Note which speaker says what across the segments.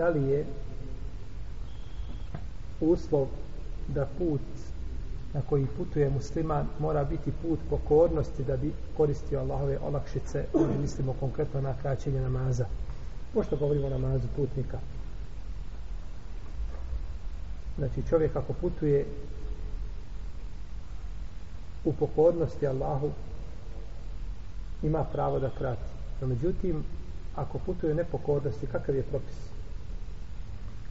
Speaker 1: da li je uslov da put na koji putuje musliman mora biti put pokornosti da bi koristio Allahove olakšice ovdje mislimo konkretno na kraćenje namaza. Pošto govorimo o namazu putnika. Znači čovjek ako putuje u pokornosti Allahu ima pravo da krati no međutim ako putuje u nepokornosti kakav je propis?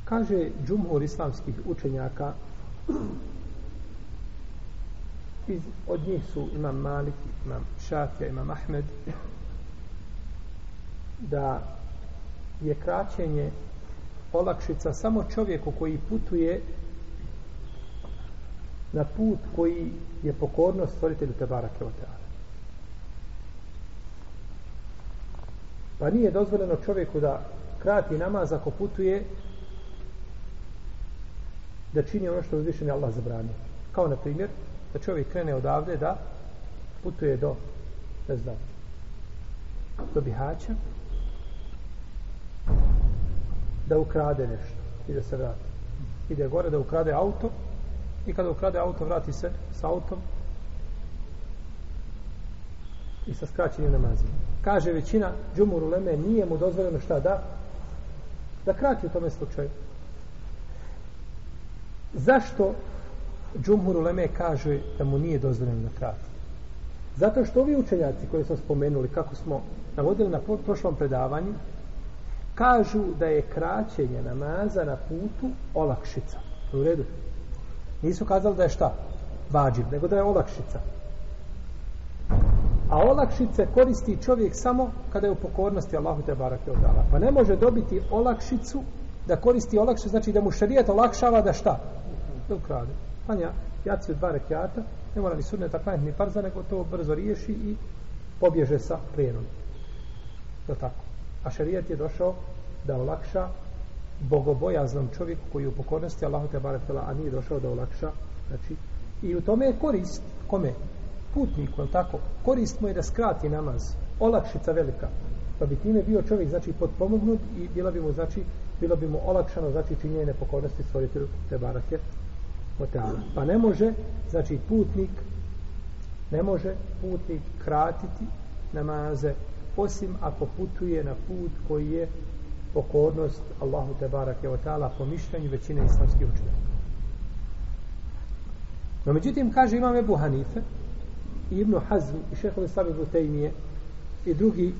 Speaker 1: Kaže džumhur islamskih učenjaka iz, od njih su imam Malik, imam Šafija, imam Ahmed da je kraćenje olakšica samo čovjeku koji putuje na put koji je pokornost stvoritelju Tebara Keoteana. Pa nije dozvoljeno čovjeku da krati namaz ako putuje da čini ono što uzvišen Allah zabranio. Kao na primjer, da čovjek krene odavde da putuje do ne znam do Bihaća da ukrade nešto i da se vrati. Ide gore da ukrade auto i kada ukrade auto vrati se s autom i sa skraćenim namazima. Kaže većina džumuru leme nije mu dozvoljeno šta da da krati u tome slučaju zašto Džumhur Uleme kaže da mu nije dozvoljeno da krati. Zato što ovi učenjaci koji smo spomenuli, kako smo navodili na prošlom predavanju, kažu da je kraćenje namaza na putu olakšica. U redu. Nisu kazali da je šta? Vađiv, nego da je olakšica. A olakšice koristi čovjek samo kada je u pokornosti Allahu te barake odala. Pa ne može dobiti olakšicu da koristi olakšicu, znači da mu šerijat olakšava da šta? Da ukrade klanja jaci od dva rekiata, ne mora ni sunneta klanjati ni farza, nego to brzo riješi i pobježe sa plenom. To tako. A šarijet je došao da olakša bogobojaznom čovjeku koji je u pokornosti Allahu te baratela, a nije došao da olakša. Znači, i u tome je korist. Kome? Putniku, tako? Korist mu je da skrati namaz. Olakšica velika. Pa bi time bio čovjek, znači, potpomognut i bila bi mu, znači, bilo bi mu olakšano, znači, činjenje nepokornosti stvoritelju te barake Pa ne može, znači putnik ne može putnik kratiti namaze osim ako putuje na put koji je pokornost Allahu te barake o ta'ala po mišljenju većine islamskih učenjaka. No međutim kaže imam Ebu Hanife i Ibn Hazm i šehovi Sami Butejmije i drugi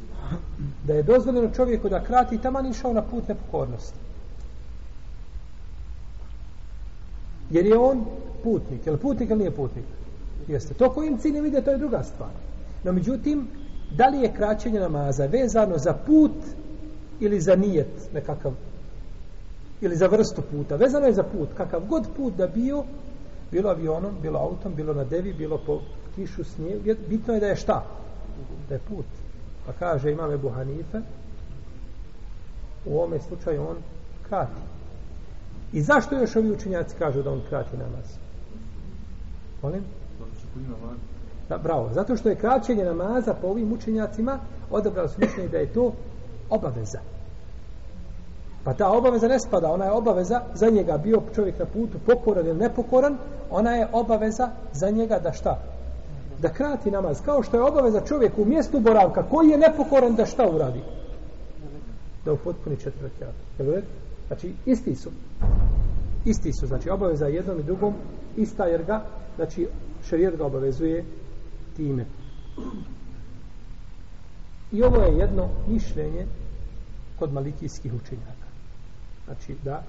Speaker 1: da je dozvoljeno čovjeku da krati taman išao na put nepokornosti. Jer je on putnik. Je li putnik ili nije putnik? Jeste. To kojim ciljem ide, to je druga stvar. No, međutim, da li je kraćenje namaza vezano za put ili za nijet nekakav ili za vrstu puta. Vezano je za put. Kakav god put da bio, bilo avionom, bilo autom, bilo na devi, bilo po kišu, snijeg, bitno je da je šta? Da je put. Pa kaže imam Ebu Hanife, u ovome slučaju on krati. I zašto još ovi učenjaci kažu da on krati namaz? Molim? Da, bravo. Zato što je kraćenje namaza po ovim učenjacima odabrali su mišljenje da je to obaveza. Pa ta obaveza ne spada, ona je obaveza za njega bio čovjek na putu pokoran ili nepokoran, ona je obaveza za njega da šta? Da krati namaz. Kao što je obaveza čovjek u mjestu boravka koji je nepokoran da šta uradi? Da upotpuni četvrtjaka. Jel Znači, isti su. Isti su. Znači, obaveza jednom i drugom ista jer ga, znači, šarijet ga obavezuje time. I ovo je jedno mišljenje kod malikijskih učenjaka. Znači, da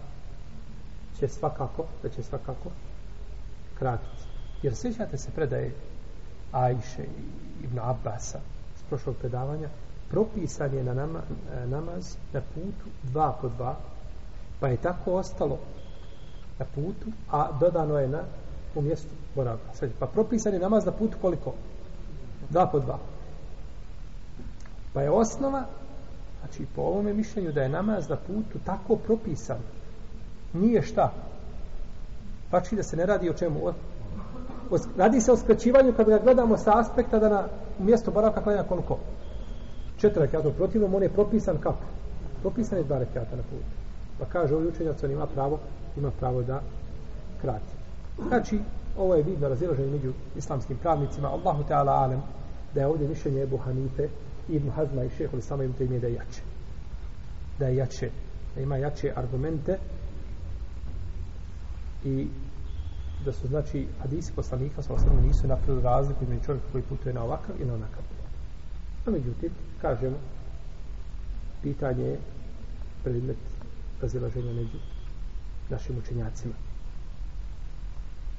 Speaker 1: će svakako, da će svakako kratiti. Jer sjećate se predaje Ajše i Ibn Abbasa s prošlog predavanja, propisan je na nama, namaz na putu dva po dva, Pa je tako ostalo na putu, a dodano je na u mjestu boravka. Sad, pa propisan je namaz na putu koliko? Dva po dva. Pa je osnova, znači po ovome mišljenju da je namaz na putu tako propisan. Nije šta. Pači da se ne radi o čemu? O, o, radi se o skraćivanju kad ga gledamo sa aspekta da na mjesto boravka klanja koliko? Četiri rekata. Protivno, on je propisan kako? Propisan je dva rekata na putu. Pa kaže ovaj učenjac, on ima pravo, ima pravo da krati. Znači, ovo je vidno razilaženje među islamskim pravnicima. Allahu Teala alem da je ovdje mišljenje Ebu Hanife, Ibn Hazma i šeho Lisama im da je jače. Da je jače. Da ima jače argumente i da su znači hadisi poslanika sa osnovno nisu napravili razliku između čovjeka koji putuje na ovakav i na onakav. A međutim, kažemo, pitanje je predmet razilaženja među našim učenjacima.